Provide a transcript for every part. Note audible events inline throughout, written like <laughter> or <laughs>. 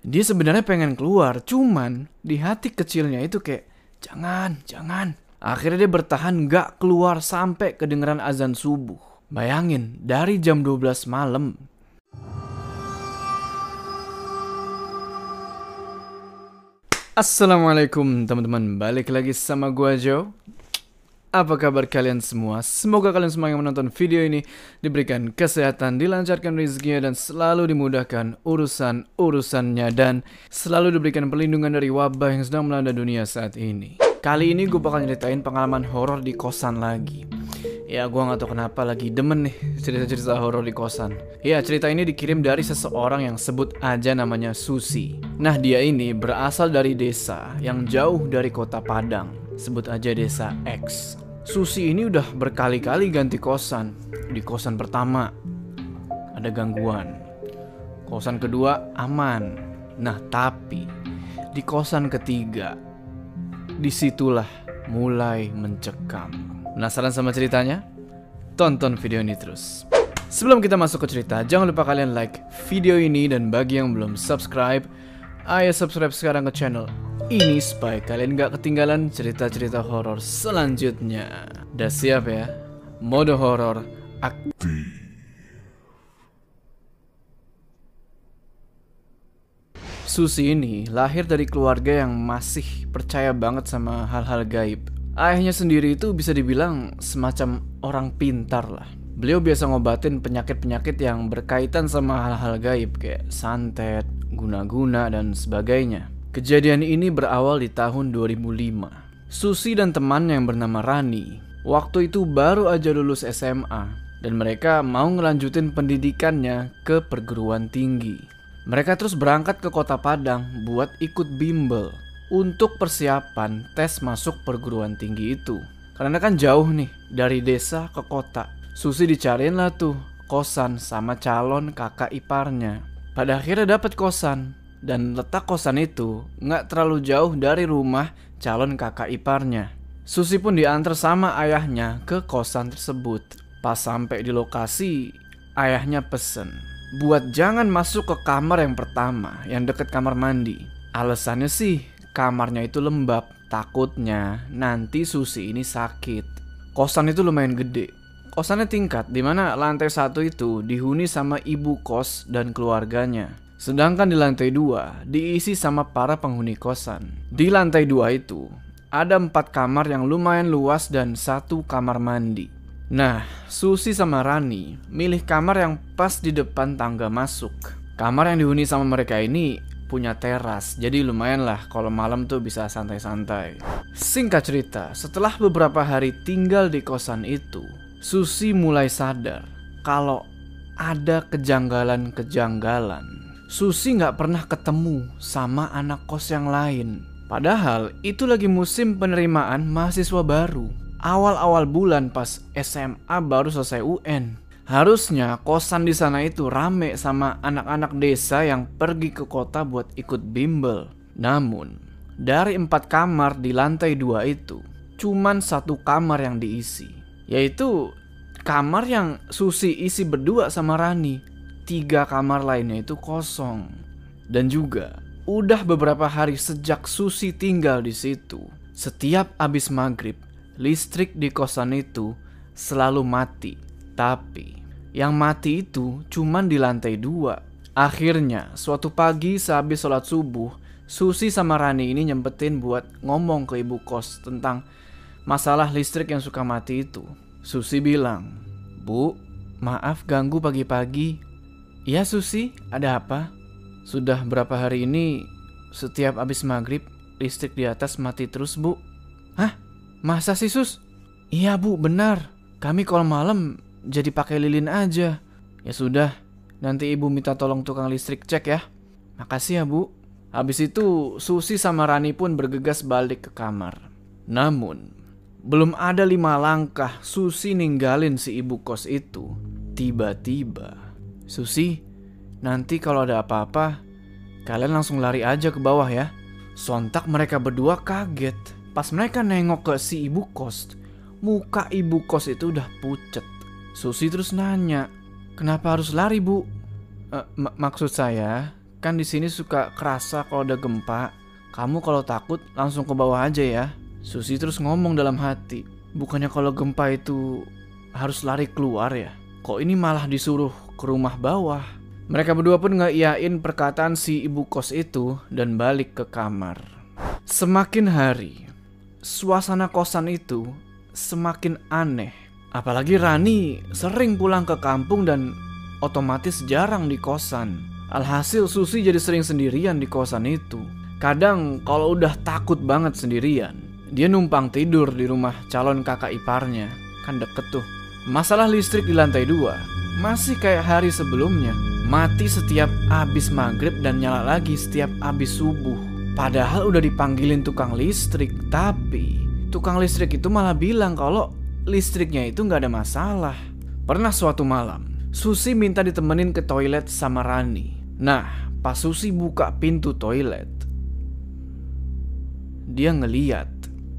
Dia sebenarnya pengen keluar, cuman di hati kecilnya itu kayak jangan, jangan. Akhirnya dia bertahan gak keluar sampai kedengeran azan subuh. Bayangin, dari jam 12 malam. Assalamualaikum teman-teman, balik lagi sama gua Joe. Apa kabar kalian semua? Semoga kalian semua yang menonton video ini diberikan kesehatan, dilancarkan rezekinya dan selalu dimudahkan urusan-urusannya dan selalu diberikan perlindungan dari wabah yang sedang melanda dunia saat ini. Kali ini gue bakal nyeritain pengalaman horor di kosan lagi. Ya gue gak tau kenapa lagi demen nih cerita-cerita horor di kosan. Ya cerita ini dikirim dari seseorang yang sebut aja namanya Susi. Nah dia ini berasal dari desa yang jauh dari kota Padang sebut aja desa X. Susi ini udah berkali-kali ganti kosan. Di kosan pertama ada gangguan. Kosan kedua aman. Nah, tapi di kosan ketiga di situlah mulai mencekam. Penasaran sama ceritanya? Tonton video ini terus. Sebelum kita masuk ke cerita, jangan lupa kalian like video ini dan bagi yang belum subscribe, ayo subscribe sekarang ke channel ini supaya kalian gak ketinggalan cerita-cerita horor selanjutnya. Udah siap ya? Mode horor aktif. Susi ini lahir dari keluarga yang masih percaya banget sama hal-hal gaib. Ayahnya sendiri itu bisa dibilang semacam orang pintar lah. Beliau biasa ngobatin penyakit-penyakit yang berkaitan sama hal-hal gaib kayak santet, guna-guna, dan sebagainya. Kejadian ini berawal di tahun 2005. Susi dan temannya yang bernama Rani, waktu itu baru aja lulus SMA dan mereka mau ngelanjutin pendidikannya ke perguruan tinggi. Mereka terus berangkat ke kota Padang buat ikut bimbel untuk persiapan tes masuk perguruan tinggi itu. Karena kan jauh nih dari desa ke kota. Susi dicariin lah tuh kosan sama calon kakak iparnya. Pada akhirnya dapat kosan dan letak kosan itu nggak terlalu jauh dari rumah calon kakak iparnya. Susi pun diantar sama ayahnya ke kosan tersebut. Pas sampai di lokasi, ayahnya pesen buat jangan masuk ke kamar yang pertama yang deket kamar mandi. Alasannya sih kamarnya itu lembab, takutnya nanti Susi ini sakit. Kosan itu lumayan gede. Kosannya tingkat, di mana lantai satu itu dihuni sama ibu kos dan keluarganya. Sedangkan di lantai dua diisi sama para penghuni kosan. Di lantai dua itu ada empat kamar yang lumayan luas dan satu kamar mandi. Nah, Susi sama Rani milih kamar yang pas di depan tangga masuk. Kamar yang dihuni sama mereka ini punya teras, jadi lumayan lah kalau malam tuh bisa santai-santai. Singkat cerita, setelah beberapa hari tinggal di kosan itu, Susi mulai sadar kalau ada kejanggalan-kejanggalan Susi nggak pernah ketemu sama anak kos yang lain. Padahal itu lagi musim penerimaan mahasiswa baru. Awal-awal bulan pas SMA baru selesai UN. Harusnya kosan di sana itu rame sama anak-anak desa yang pergi ke kota buat ikut bimbel. Namun, dari empat kamar di lantai dua itu, cuman satu kamar yang diisi. Yaitu kamar yang Susi isi berdua sama Rani tiga kamar lainnya itu kosong. Dan juga udah beberapa hari sejak Susi tinggal di situ. Setiap abis maghrib, listrik di kosan itu selalu mati. Tapi yang mati itu cuman di lantai dua. Akhirnya, suatu pagi sehabis sholat subuh, Susi sama Rani ini nyempetin buat ngomong ke ibu kos tentang masalah listrik yang suka mati itu. Susi bilang, Bu, maaf ganggu pagi-pagi, Iya Susi, ada apa? Sudah berapa hari ini setiap habis maghrib listrik di atas mati terus bu? Hah? Masa sih sus? Iya bu, benar. Kami kalau malam jadi pakai lilin aja. Ya sudah, nanti ibu minta tolong tukang listrik cek ya. Makasih ya bu. Habis itu Susi sama Rani pun bergegas balik ke kamar. Namun, belum ada lima langkah Susi ninggalin si ibu kos itu. Tiba-tiba Susi, nanti kalau ada apa-apa, kalian langsung lari aja ke bawah ya. Sontak mereka berdua kaget. Pas mereka nengok ke si ibu kos, muka ibu kos itu udah pucet. Susi terus nanya, kenapa harus lari bu? E, maksud saya, kan di sini suka kerasa kalau ada gempa. Kamu kalau takut langsung ke bawah aja ya. Susi terus ngomong dalam hati, bukannya kalau gempa itu harus lari keluar ya? Kok ini malah disuruh ke rumah bawah? Mereka berdua pun ngeiyain perkataan si ibu kos itu dan balik ke kamar. Semakin hari, suasana kosan itu semakin aneh. Apalagi Rani sering pulang ke kampung dan otomatis jarang di kosan. Alhasil Susi jadi sering sendirian di kosan itu. Kadang kalau udah takut banget sendirian, dia numpang tidur di rumah calon kakak iparnya. Kan deket tuh. Masalah listrik di lantai dua masih kayak hari sebelumnya. Mati setiap abis maghrib dan nyala lagi setiap abis subuh. Padahal udah dipanggilin tukang listrik, tapi tukang listrik itu malah bilang kalau listriknya itu nggak ada masalah. Pernah suatu malam, Susi minta ditemenin ke toilet sama Rani. Nah, pas Susi buka pintu toilet, dia ngeliat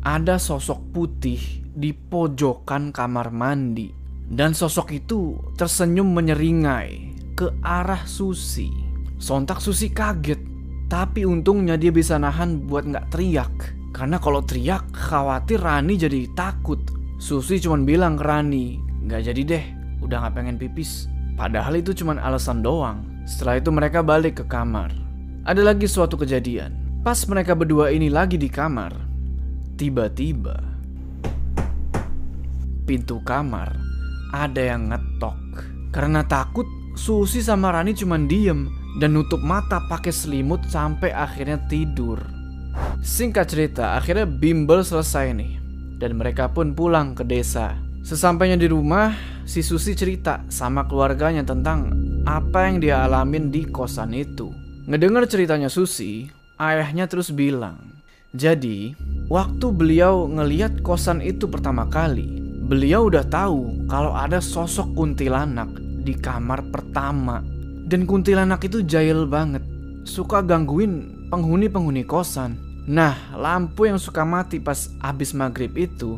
ada sosok putih di pojokan kamar mandi. Dan sosok itu tersenyum menyeringai ke arah Susi. Sontak Susi kaget, tapi untungnya dia bisa nahan buat nggak teriak. Karena kalau teriak khawatir Rani jadi takut. Susi cuma bilang ke Rani, nggak jadi deh, udah nggak pengen pipis. Padahal itu cuma alasan doang. Setelah itu mereka balik ke kamar. Ada lagi suatu kejadian. Pas mereka berdua ini lagi di kamar, tiba-tiba pintu kamar ada yang ngetok. Karena takut, Susi sama Rani cuma diem dan nutup mata pakai selimut sampai akhirnya tidur. Singkat cerita, akhirnya bimbel selesai nih. Dan mereka pun pulang ke desa. Sesampainya di rumah, si Susi cerita sama keluarganya tentang apa yang dia alamin di kosan itu. Ngedengar ceritanya Susi, ayahnya terus bilang, jadi waktu beliau ngeliat kosan itu pertama kali, beliau udah tahu kalau ada sosok kuntilanak di kamar pertama. Dan kuntilanak itu jahil banget, suka gangguin penghuni-penghuni kosan. Nah, lampu yang suka mati pas abis maghrib itu,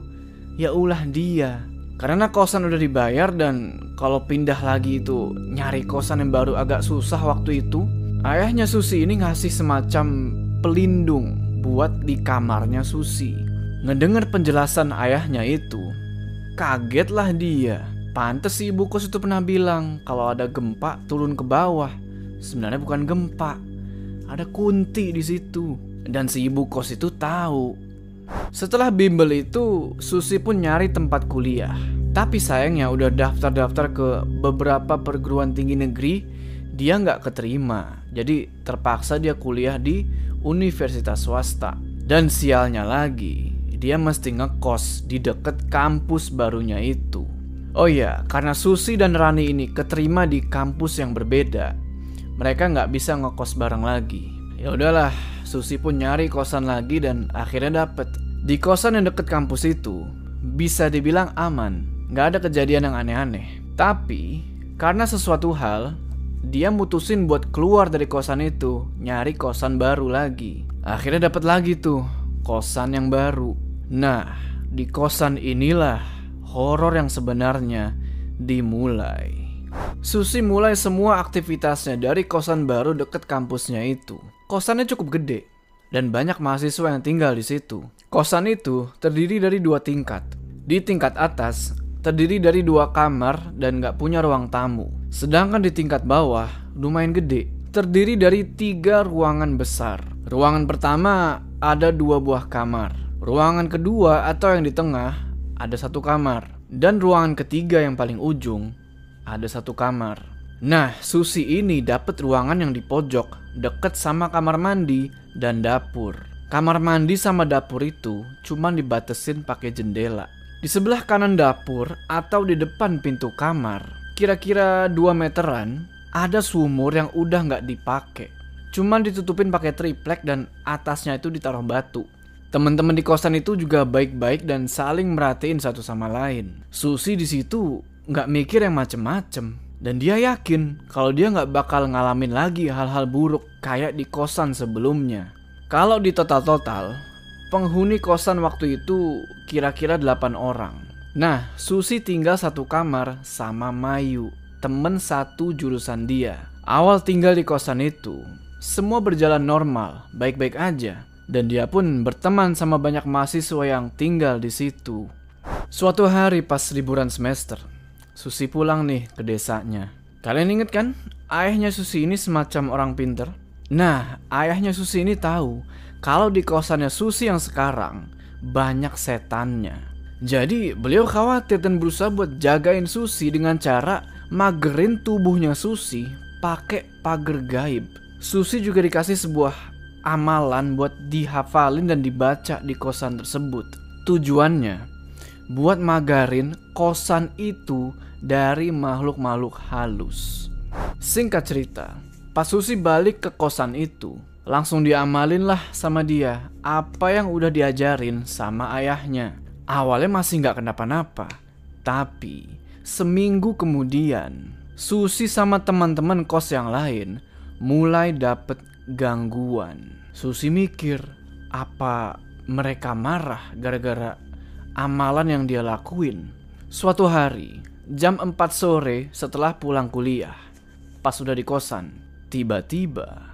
ya ulah dia. Karena kosan udah dibayar dan kalau pindah lagi itu nyari kosan yang baru agak susah waktu itu. Ayahnya Susi ini ngasih semacam pelindung buat di kamarnya Susi. Ngedengar penjelasan ayahnya itu, kagetlah dia. Pantes si ibu kos itu pernah bilang kalau ada gempa turun ke bawah. Sebenarnya bukan gempa, ada kunti di situ. Dan si ibu kos itu tahu setelah bimbel itu, Susi pun nyari tempat kuliah. Tapi sayangnya udah daftar-daftar ke beberapa perguruan tinggi negeri, dia nggak keterima. Jadi terpaksa dia kuliah di universitas swasta. Dan sialnya lagi, dia mesti ngekos di deket kampus barunya itu. Oh iya, karena Susi dan Rani ini keterima di kampus yang berbeda, mereka nggak bisa ngekos bareng lagi. Ya udahlah, Susi pun nyari kosan lagi dan akhirnya dapet. Di kosan yang deket kampus itu, bisa dibilang aman, nggak ada kejadian yang aneh-aneh. Tapi, karena sesuatu hal, dia mutusin buat keluar dari kosan itu, nyari kosan baru lagi. Akhirnya dapat lagi tuh, kosan yang baru. Nah, di kosan inilah horor yang sebenarnya dimulai. Susi mulai semua aktivitasnya dari kosan baru deket kampusnya itu. Kosannya cukup gede, dan banyak mahasiswa yang tinggal di situ. Kosan itu terdiri dari dua tingkat. Di tingkat atas terdiri dari dua kamar dan gak punya ruang tamu. Sedangkan di tingkat bawah lumayan gede, terdiri dari tiga ruangan besar. Ruangan pertama ada dua buah kamar. Ruangan kedua atau yang di tengah ada satu kamar. Dan ruangan ketiga yang paling ujung ada satu kamar. Nah, Susi ini dapat ruangan yang di pojok, deket sama kamar mandi dan dapur. Kamar mandi sama dapur itu cuma dibatesin pakai jendela. Di sebelah kanan dapur atau di depan pintu kamar, kira-kira 2 meteran, ada sumur yang udah nggak dipakai. Cuman ditutupin pakai triplek dan atasnya itu ditaruh batu. Teman-teman di kosan itu juga baik-baik dan saling merhatiin satu sama lain. Susi di situ nggak mikir yang macem-macem. Dan dia yakin kalau dia nggak bakal ngalamin lagi hal-hal buruk kayak di kosan sebelumnya. Kalau di total-total, penghuni kosan waktu itu kira-kira 8 orang. Nah, Susi tinggal satu kamar sama Mayu, temen satu jurusan dia. Awal tinggal di kosan itu, semua berjalan normal, baik-baik aja. Dan dia pun berteman sama banyak mahasiswa yang tinggal di situ. Suatu hari pas liburan semester, Susi pulang nih ke desanya. Kalian inget kan? Ayahnya Susi ini semacam orang pinter. Nah, ayahnya Susi ini tahu kalau di kosannya Susi yang sekarang banyak setannya. Jadi beliau khawatir dan berusaha buat jagain Susi dengan cara magerin tubuhnya Susi pakai pagar gaib. Susi juga dikasih sebuah amalan buat dihafalin dan dibaca di kosan tersebut. Tujuannya buat magarin kosan itu dari makhluk-makhluk halus. Singkat cerita, pas Susi balik ke kosan itu, langsung diamalin lah sama dia apa yang udah diajarin sama ayahnya. Awalnya masih nggak kenapa-napa, tapi seminggu kemudian Susi sama teman-teman kos yang lain mulai dapet gangguan. Susi mikir, apa mereka marah gara-gara amalan yang dia lakuin? Suatu hari, Jam 4 sore setelah pulang kuliah, pas sudah di kosan, tiba-tiba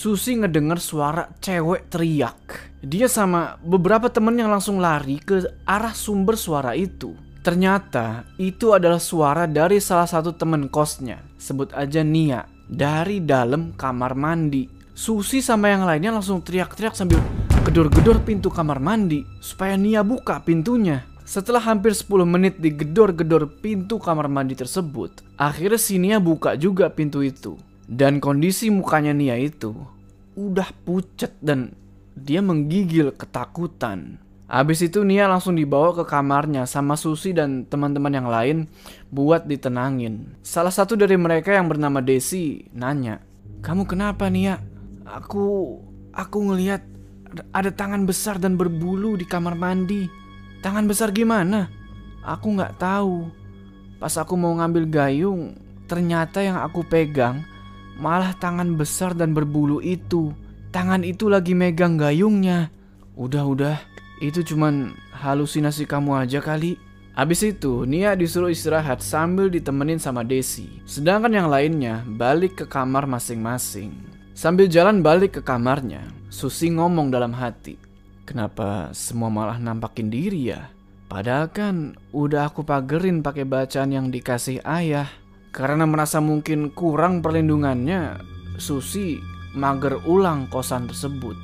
Susi ngedenger suara cewek teriak. Dia sama beberapa temen yang langsung lari ke arah sumber suara itu. Ternyata itu adalah suara dari salah satu temen kosnya, sebut aja Nia, dari dalam kamar mandi. Susi sama yang lainnya langsung teriak-teriak sambil gedor-gedor pintu kamar mandi supaya Nia buka pintunya. Setelah hampir 10 menit digedor-gedor pintu kamar mandi tersebut, akhirnya si Nia buka juga pintu itu. Dan kondisi mukanya Nia itu udah pucet dan dia menggigil ketakutan. Habis itu Nia langsung dibawa ke kamarnya sama Susi dan teman-teman yang lain buat ditenangin. Salah satu dari mereka yang bernama Desi nanya, "Kamu kenapa Nia?" "Aku aku ngelihat ada tangan besar dan berbulu di kamar mandi." Tangan besar gimana? Aku nggak tahu. Pas aku mau ngambil gayung, ternyata yang aku pegang malah tangan besar dan berbulu itu. Tangan itu lagi megang gayungnya. Udah-udah, itu cuman halusinasi kamu aja kali. Abis itu, Nia disuruh istirahat sambil ditemenin sama Desi. Sedangkan yang lainnya balik ke kamar masing-masing. Sambil jalan balik ke kamarnya, Susi ngomong dalam hati. Kenapa semua malah nampakin diri ya? Padahal kan udah aku pagerin pakai bacaan yang dikasih ayah. Karena merasa mungkin kurang perlindungannya, Susi mager ulang kosan tersebut.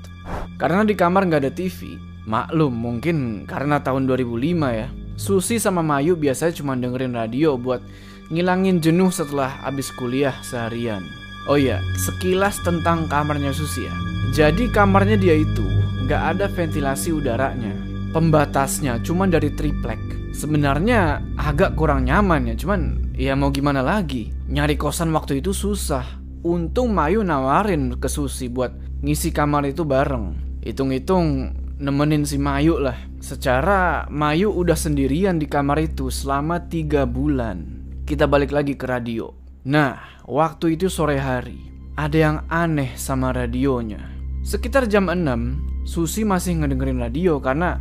Karena di kamar nggak ada TV, maklum mungkin karena tahun 2005 ya. Susi sama Mayu biasanya cuma dengerin radio buat ngilangin jenuh setelah abis kuliah seharian. Oh iya, sekilas tentang kamarnya Susi ya. Jadi kamarnya dia itu nggak ada ventilasi udaranya. Pembatasnya cuma dari triplek. Sebenarnya agak kurang nyaman ya, cuman ya mau gimana lagi. Nyari kosan waktu itu susah. Untung Mayu nawarin ke Susi buat ngisi kamar itu bareng. Hitung-hitung nemenin si Mayu lah. Secara Mayu udah sendirian di kamar itu selama tiga bulan. Kita balik lagi ke radio. Nah, waktu itu sore hari. Ada yang aneh sama radionya. Sekitar jam 6, Susi masih ngedengerin radio karena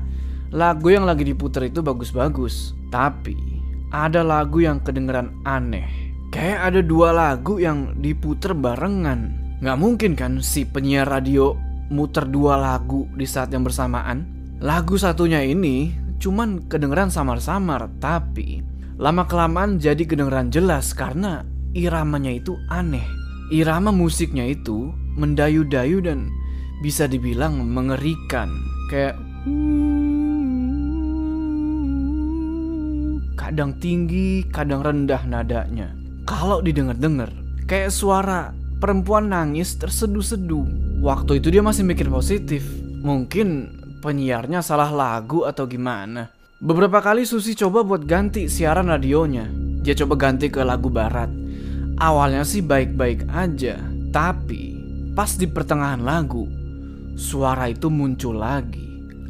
lagu yang lagi diputer itu bagus-bagus. Tapi ada lagu yang kedengeran aneh. Kayak ada dua lagu yang diputer barengan. Nggak mungkin kan si penyiar radio muter dua lagu di saat yang bersamaan. Lagu satunya ini cuman kedengeran samar-samar, tapi lama-kelamaan jadi kedengeran jelas karena iramanya itu aneh. Irama musiknya itu mendayu-dayu dan bisa dibilang mengerikan. Kayak kadang tinggi, kadang rendah nadanya. Kalau didengar-dengar, kayak suara perempuan nangis terseduh-seduh. Waktu itu dia masih mikir positif. Mungkin penyiarnya salah lagu atau gimana. Beberapa kali Susi coba buat ganti siaran radionya. Dia coba ganti ke lagu barat. Awalnya sih baik-baik aja, tapi pas di pertengahan lagu, suara itu muncul lagi.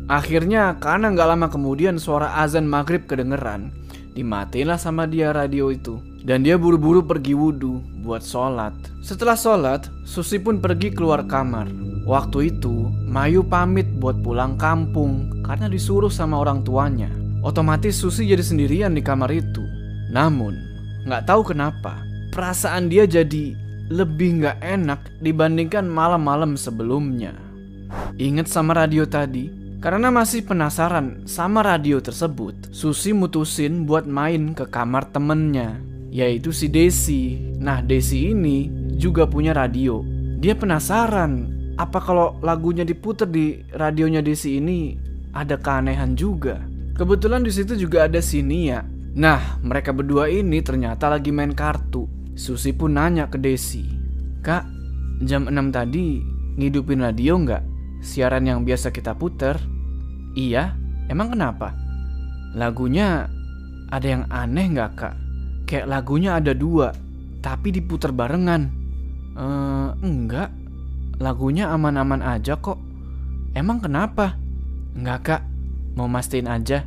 Akhirnya karena nggak lama kemudian suara azan maghrib kedengeran, dimatiinlah sama dia radio itu. Dan dia buru-buru pergi wudhu buat sholat. Setelah sholat, Susi pun pergi keluar kamar. Waktu itu, Mayu pamit buat pulang kampung karena disuruh sama orang tuanya. Otomatis Susi jadi sendirian di kamar itu. Namun, nggak tahu kenapa, perasaan dia jadi lebih nggak enak dibandingkan malam-malam sebelumnya. Ingat sama radio tadi? Karena masih penasaran sama radio tersebut, Susi mutusin buat main ke kamar temennya, yaitu si Desi. Nah, Desi ini juga punya radio. Dia penasaran, apa kalau lagunya diputer di radionya Desi ini ada keanehan juga. Kebetulan di situ juga ada si Nia. Nah, mereka berdua ini ternyata lagi main kartu. Susi pun nanya ke Desi, Kak, jam 6 tadi ngidupin radio nggak? Siaran yang biasa kita puter? Iya, emang kenapa? Lagunya ada yang aneh nggak kak? Kayak lagunya ada dua, tapi diputar barengan. Eh, enggak, lagunya aman-aman aja kok. Emang kenapa? Enggak kak, mau mastiin aja.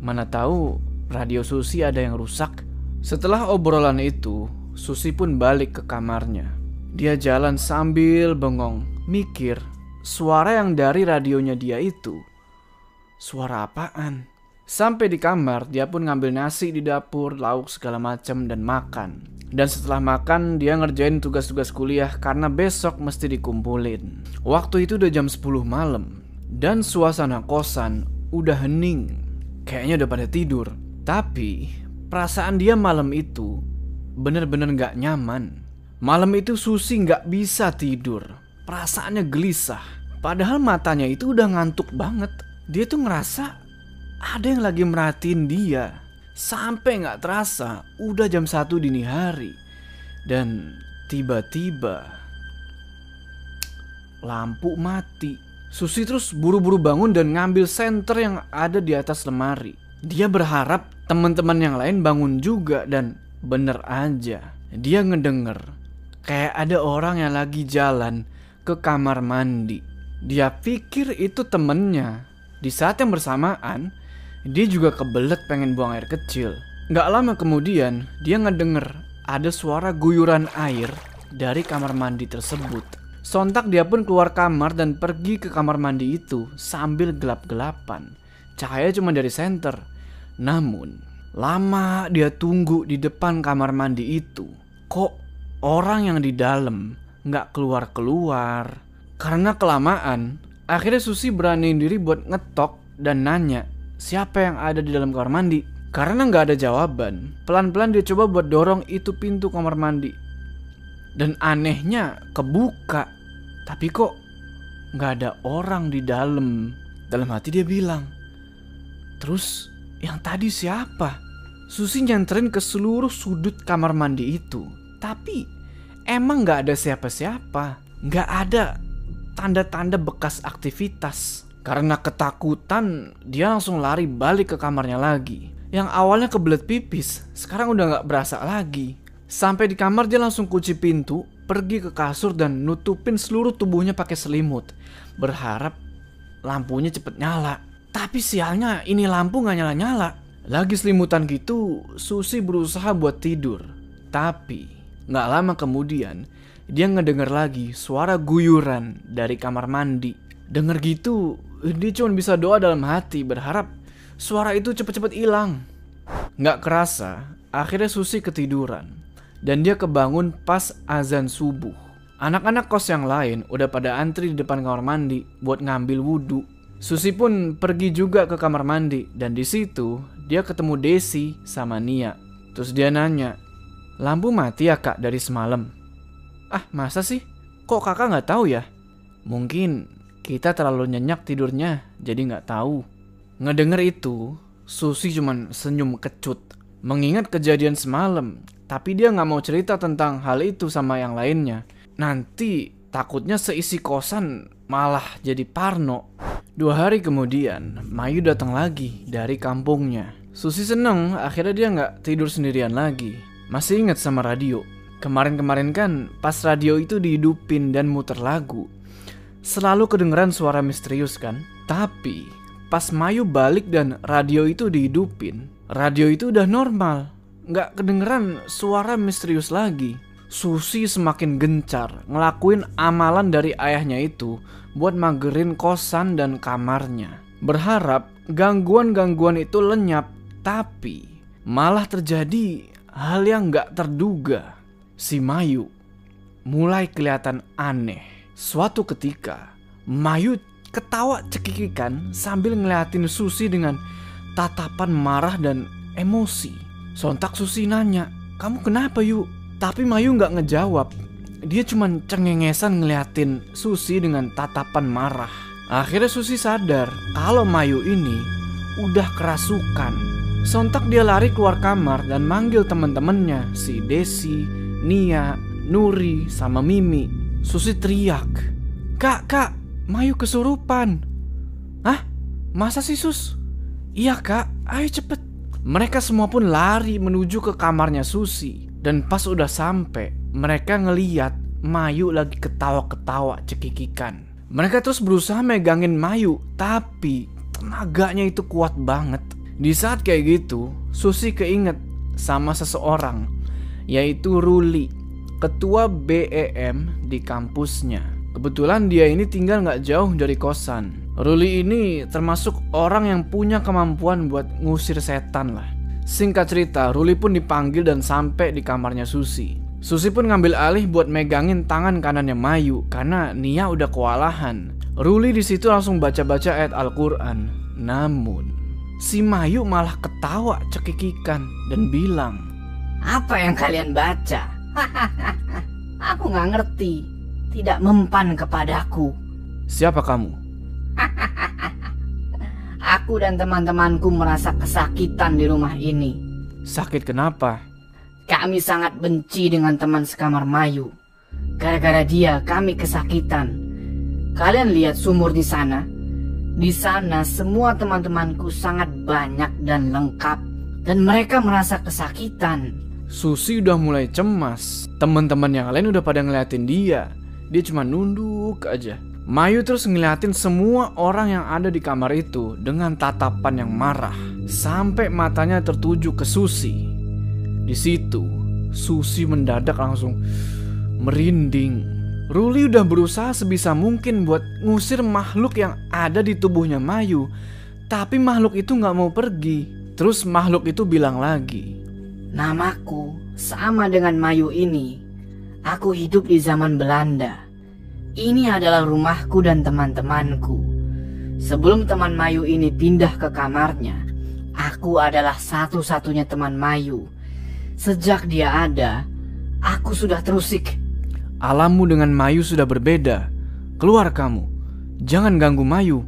Mana tahu radio Susi ada yang rusak. Setelah obrolan itu, Susi pun balik ke kamarnya. Dia jalan sambil bengong, mikir suara yang dari radionya dia itu Suara apaan? Sampai di kamar, dia pun ngambil nasi di dapur, lauk segala macam dan makan. Dan setelah makan, dia ngerjain tugas-tugas kuliah karena besok mesti dikumpulin. Waktu itu udah jam 10 malam. Dan suasana kosan udah hening. Kayaknya udah pada tidur. Tapi, perasaan dia malam itu bener-bener gak nyaman. Malam itu Susi gak bisa tidur. Perasaannya gelisah. Padahal matanya itu udah ngantuk banget dia tuh ngerasa ada yang lagi merhatiin dia. Sampai nggak terasa udah jam satu dini hari. Dan tiba-tiba lampu mati. Susi terus buru-buru bangun dan ngambil senter yang ada di atas lemari. Dia berharap teman-teman yang lain bangun juga dan bener aja. Dia ngedenger kayak ada orang yang lagi jalan ke kamar mandi. Dia pikir itu temennya, di saat yang bersamaan, dia juga kebelet pengen buang air kecil. Gak lama kemudian, dia ngedenger ada suara guyuran air dari kamar mandi tersebut. Sontak dia pun keluar kamar dan pergi ke kamar mandi itu sambil gelap-gelapan. Cahaya cuma dari senter. Namun, lama dia tunggu di depan kamar mandi itu. Kok orang yang di dalam nggak keluar-keluar? Karena kelamaan, Akhirnya Susi beraniin diri buat ngetok dan nanya siapa yang ada di dalam kamar mandi. Karena nggak ada jawaban, pelan-pelan dia coba buat dorong itu pintu kamar mandi. Dan anehnya kebuka, tapi kok nggak ada orang di dalam. Dalam hati dia bilang, terus yang tadi siapa? Susi nyanterin ke seluruh sudut kamar mandi itu, tapi emang nggak ada siapa-siapa, nggak ada tanda-tanda bekas aktivitas. Karena ketakutan, dia langsung lari balik ke kamarnya lagi. Yang awalnya kebelet pipis, sekarang udah gak berasa lagi. Sampai di kamar dia langsung kunci pintu, pergi ke kasur dan nutupin seluruh tubuhnya pakai selimut. Berharap lampunya cepet nyala. Tapi sialnya ini lampu gak nyala-nyala. Lagi selimutan gitu, Susi berusaha buat tidur. Tapi, gak lama kemudian, dia ngedenger lagi suara guyuran dari kamar mandi. Dengar gitu, dia cuma bisa doa dalam hati berharap suara itu cepet-cepet hilang. Nggak kerasa, akhirnya Susi ketiduran. Dan dia kebangun pas azan subuh. Anak-anak kos yang lain udah pada antri di depan kamar mandi buat ngambil wudhu. Susi pun pergi juga ke kamar mandi dan di situ dia ketemu Desi sama Nia. Terus dia nanya, lampu mati ya kak dari semalam? Ah, masa sih? Kok kakak nggak tahu ya? Mungkin kita terlalu nyenyak tidurnya, jadi nggak tahu. Ngedenger itu, Susi cuman senyum kecut. Mengingat kejadian semalam, tapi dia nggak mau cerita tentang hal itu sama yang lainnya. Nanti takutnya seisi kosan malah jadi parno. Dua hari kemudian, Mayu datang lagi dari kampungnya. Susi seneng, akhirnya dia nggak tidur sendirian lagi. Masih ingat sama radio. Kemarin-kemarin kan pas radio itu dihidupin dan muter lagu, selalu kedengeran suara misterius kan? Tapi pas Mayu balik dan radio itu dihidupin, radio itu udah normal, nggak kedengeran suara misterius lagi. Susi semakin gencar ngelakuin amalan dari ayahnya itu buat magerin kosan dan kamarnya. Berharap gangguan-gangguan itu lenyap, tapi malah terjadi hal yang nggak terduga si Mayu mulai kelihatan aneh. Suatu ketika, Mayu ketawa cekikikan sambil ngeliatin Susi dengan tatapan marah dan emosi. Sontak Susi nanya, kamu kenapa yuk? Tapi Mayu nggak ngejawab. Dia cuma cengengesan ngeliatin Susi dengan tatapan marah. Akhirnya Susi sadar kalau Mayu ini udah kerasukan. Sontak dia lari keluar kamar dan manggil teman-temannya si Desi, Nia, Nuri, sama Mimi. Susi teriak, Kak, kak, Mayu kesurupan. Hah? Masa sih Sus? Iya kak, ayo cepet. Mereka semua pun lari menuju ke kamarnya Susi. Dan pas udah sampai, mereka ngeliat Mayu lagi ketawa-ketawa cekikikan. Mereka terus berusaha megangin Mayu, tapi tenaganya itu kuat banget. Di saat kayak gitu, Susi keinget sama seseorang, yaitu Ruli, ketua BEM di kampusnya. Kebetulan dia ini tinggal nggak jauh dari kosan. Ruli ini termasuk orang yang punya kemampuan buat ngusir setan lah. Singkat cerita, Ruli pun dipanggil dan sampai di kamarnya Susi. Susi pun ngambil alih buat megangin tangan kanannya Mayu karena Nia udah kewalahan. Ruli di situ langsung baca-baca ayat Al-Quran. Namun, si Mayu malah ketawa cekikikan dan bilang, Apa yang kalian baca? <laughs> Aku nggak ngerti. Tidak mempan kepadaku. Siapa kamu? <laughs> Aku dan teman-temanku merasa kesakitan di rumah ini. Sakit kenapa? Kami sangat benci dengan teman sekamar Mayu. Gara-gara dia kami kesakitan. Kalian lihat sumur di sana? Di sana semua teman-temanku sangat banyak dan lengkap. Dan mereka merasa kesakitan. Susi udah mulai cemas. Teman-teman yang lain udah pada ngeliatin dia. Dia cuma nunduk aja. Mayu terus ngeliatin semua orang yang ada di kamar itu dengan tatapan yang marah. Sampai matanya tertuju ke Susi. Di situ, Susi mendadak langsung merinding. Ruli udah berusaha sebisa mungkin buat ngusir makhluk yang ada di tubuhnya Mayu. Tapi makhluk itu nggak mau pergi. Terus makhluk itu bilang lagi, Namaku sama dengan Mayu ini. Aku hidup di zaman Belanda. Ini adalah rumahku dan teman-temanku. Sebelum teman Mayu ini pindah ke kamarnya, aku adalah satu-satunya teman Mayu. Sejak dia ada, aku sudah terusik. Alammu dengan Mayu sudah berbeda. Keluar kamu. Jangan ganggu Mayu.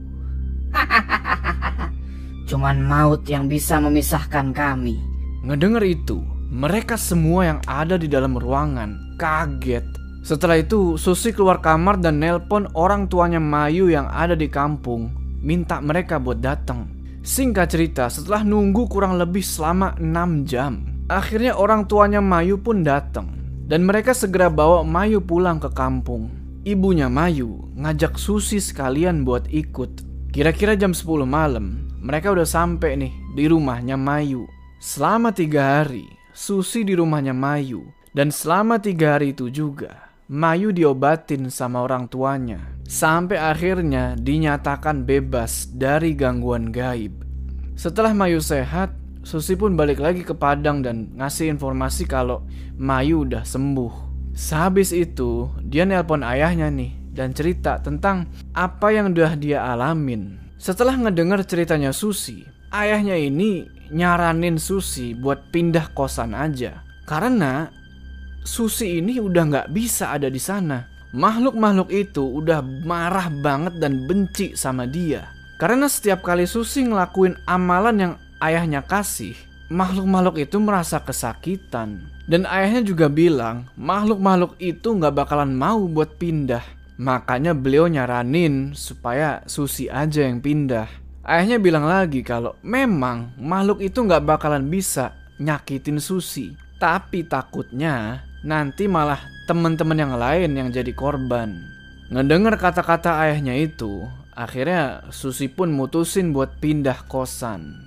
<laughs> Cuman maut yang bisa memisahkan kami. Ngedenger itu, mereka semua yang ada di dalam ruangan kaget. Setelah itu, Susi keluar kamar dan nelpon orang tuanya Mayu yang ada di kampung, minta mereka buat datang. Singkat cerita, setelah nunggu kurang lebih selama 6 jam, akhirnya orang tuanya Mayu pun datang. Dan mereka segera bawa Mayu pulang ke kampung. Ibunya Mayu ngajak Susi sekalian buat ikut. Kira-kira jam 10 malam, mereka udah sampai nih di rumahnya Mayu. Selama tiga hari, Susi di rumahnya Mayu. Dan selama tiga hari itu juga, Mayu diobatin sama orang tuanya. Sampai akhirnya dinyatakan bebas dari gangguan gaib. Setelah Mayu sehat, Susi pun balik lagi ke Padang dan ngasih informasi kalau Mayu udah sembuh. Sehabis itu, dia nelpon ayahnya nih dan cerita tentang apa yang udah dia alamin. Setelah ngedenger ceritanya Susi, ayahnya ini nyaranin Susi buat pindah kosan aja. Karena Susi ini udah nggak bisa ada di sana. Makhluk-makhluk itu udah marah banget dan benci sama dia. Karena setiap kali Susi ngelakuin amalan yang ayahnya kasih, makhluk-makhluk itu merasa kesakitan. Dan ayahnya juga bilang makhluk-makhluk itu nggak bakalan mau buat pindah. Makanya beliau nyaranin supaya Susi aja yang pindah. Ayahnya bilang lagi kalau memang makhluk itu nggak bakalan bisa nyakitin Susi. Tapi takutnya nanti malah teman-teman yang lain yang jadi korban. Ngedengar kata-kata ayahnya itu, akhirnya Susi pun mutusin buat pindah kosan.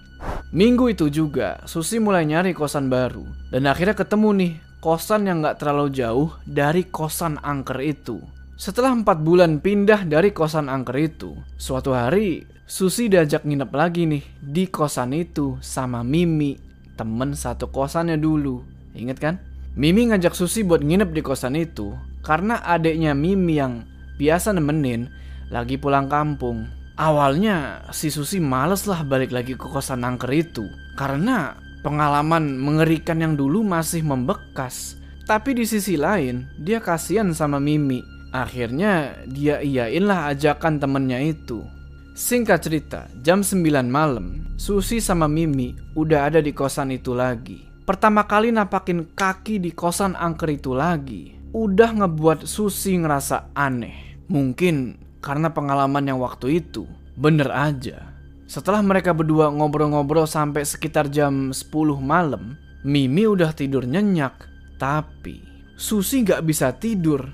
Minggu itu juga, Susi mulai nyari kosan baru. Dan akhirnya ketemu nih, kosan yang gak terlalu jauh dari kosan angker itu. Setelah empat bulan pindah dari kosan angker itu, suatu hari Susi diajak nginep lagi nih di kosan itu sama Mimi, temen satu kosannya dulu. Ingat kan? Mimi ngajak Susi buat nginep di kosan itu karena adiknya Mimi yang biasa nemenin lagi pulang kampung. Awalnya si Susi males lah balik lagi ke kosan angker itu karena pengalaman mengerikan yang dulu masih membekas. Tapi di sisi lain dia kasihan sama Mimi. Akhirnya dia iyain lah ajakan temennya itu. Singkat cerita, jam 9 malam, Susi sama Mimi udah ada di kosan itu lagi. Pertama kali napakin kaki di kosan angker itu lagi, udah ngebuat Susi ngerasa aneh. Mungkin karena pengalaman yang waktu itu, bener aja. Setelah mereka berdua ngobrol-ngobrol sampai sekitar jam 10 malam, Mimi udah tidur nyenyak. Tapi Susi gak bisa tidur.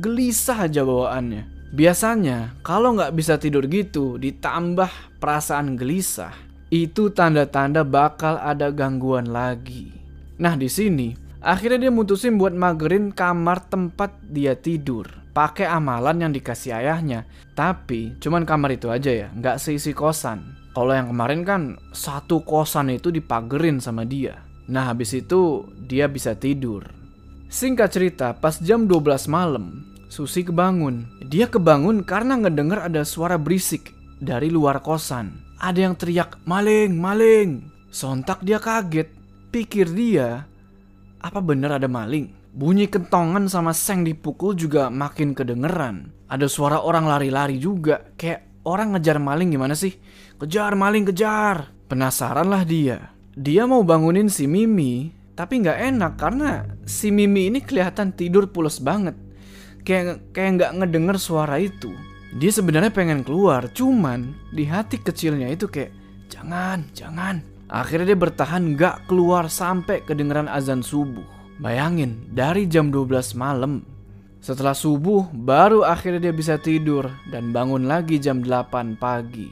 Gelisah aja bawaannya. Biasanya kalau nggak bisa tidur gitu ditambah perasaan gelisah, itu tanda-tanda bakal ada gangguan lagi. Nah di sini akhirnya dia mutusin buat magerin kamar tempat dia tidur. Pakai amalan yang dikasih ayahnya. Tapi cuman kamar itu aja ya, nggak seisi kosan. Kalau yang kemarin kan satu kosan itu dipagerin sama dia. Nah habis itu dia bisa tidur. Singkat cerita, pas jam 12 malam, Susi kebangun. Dia kebangun karena ngedenger ada suara berisik dari luar kosan. Ada yang teriak, maling, maling. Sontak dia kaget. Pikir dia, apa bener ada maling? Bunyi kentongan sama seng dipukul juga makin kedengeran. Ada suara orang lari-lari juga. Kayak orang ngejar maling gimana sih? Kejar maling, kejar. Penasaran lah dia. Dia mau bangunin si Mimi, tapi nggak enak karena si Mimi ini kelihatan tidur pules banget kayak kayak nggak ngedenger suara itu. Dia sebenarnya pengen keluar, cuman di hati kecilnya itu kayak jangan, jangan. Akhirnya dia bertahan nggak keluar sampai kedengeran azan subuh. Bayangin, dari jam 12 malam. Setelah subuh, baru akhirnya dia bisa tidur dan bangun lagi jam 8 pagi.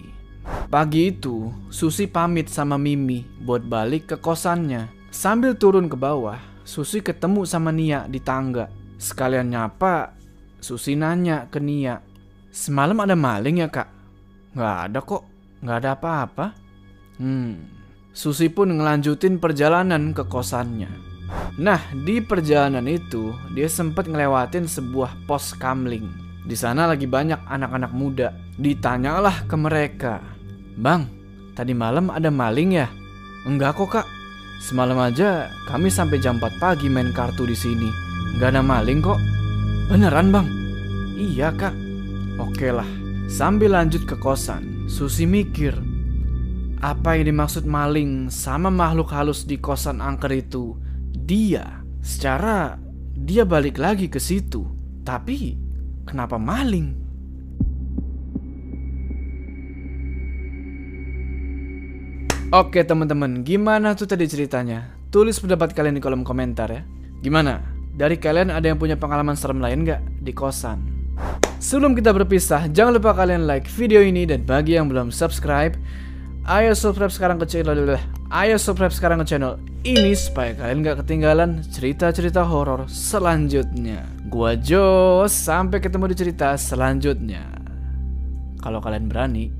Pagi itu, Susi pamit sama Mimi buat balik ke kosannya. Sambil turun ke bawah, Susi ketemu sama Nia di tangga. Sekalian nyapa, Susi nanya ke Nia, semalam ada maling ya kak? Gak ada kok, gak ada apa-apa. Hmm, Susi pun ngelanjutin perjalanan ke kosannya. Nah, di perjalanan itu dia sempat ngelewatin sebuah pos kamling. Di sana lagi banyak anak-anak muda. Ditanyalah ke mereka, "Bang, tadi malam ada maling ya?" "Enggak kok, Kak. Semalam aja kami sampai jam 4 pagi main kartu di sini. Gak ada maling kok." Beneran bang? Iya kak. Oke lah. Sambil lanjut ke kosan, Susi mikir. Apa yang dimaksud maling sama makhluk halus di kosan angker itu? Dia. Secara dia balik lagi ke situ. Tapi kenapa maling? Oke teman-teman, gimana tuh tadi ceritanya? Tulis pendapat kalian di kolom komentar ya. Gimana? Dari kalian ada yang punya pengalaman serem lain nggak di kosan? Sebelum kita berpisah, jangan lupa kalian like video ini dan bagi yang belum subscribe, ayo subscribe sekarang ke channel Ayo subscribe sekarang ke channel ini supaya kalian nggak ketinggalan cerita-cerita horor selanjutnya. Gua Jo, sampai ketemu di cerita selanjutnya. Kalau kalian berani,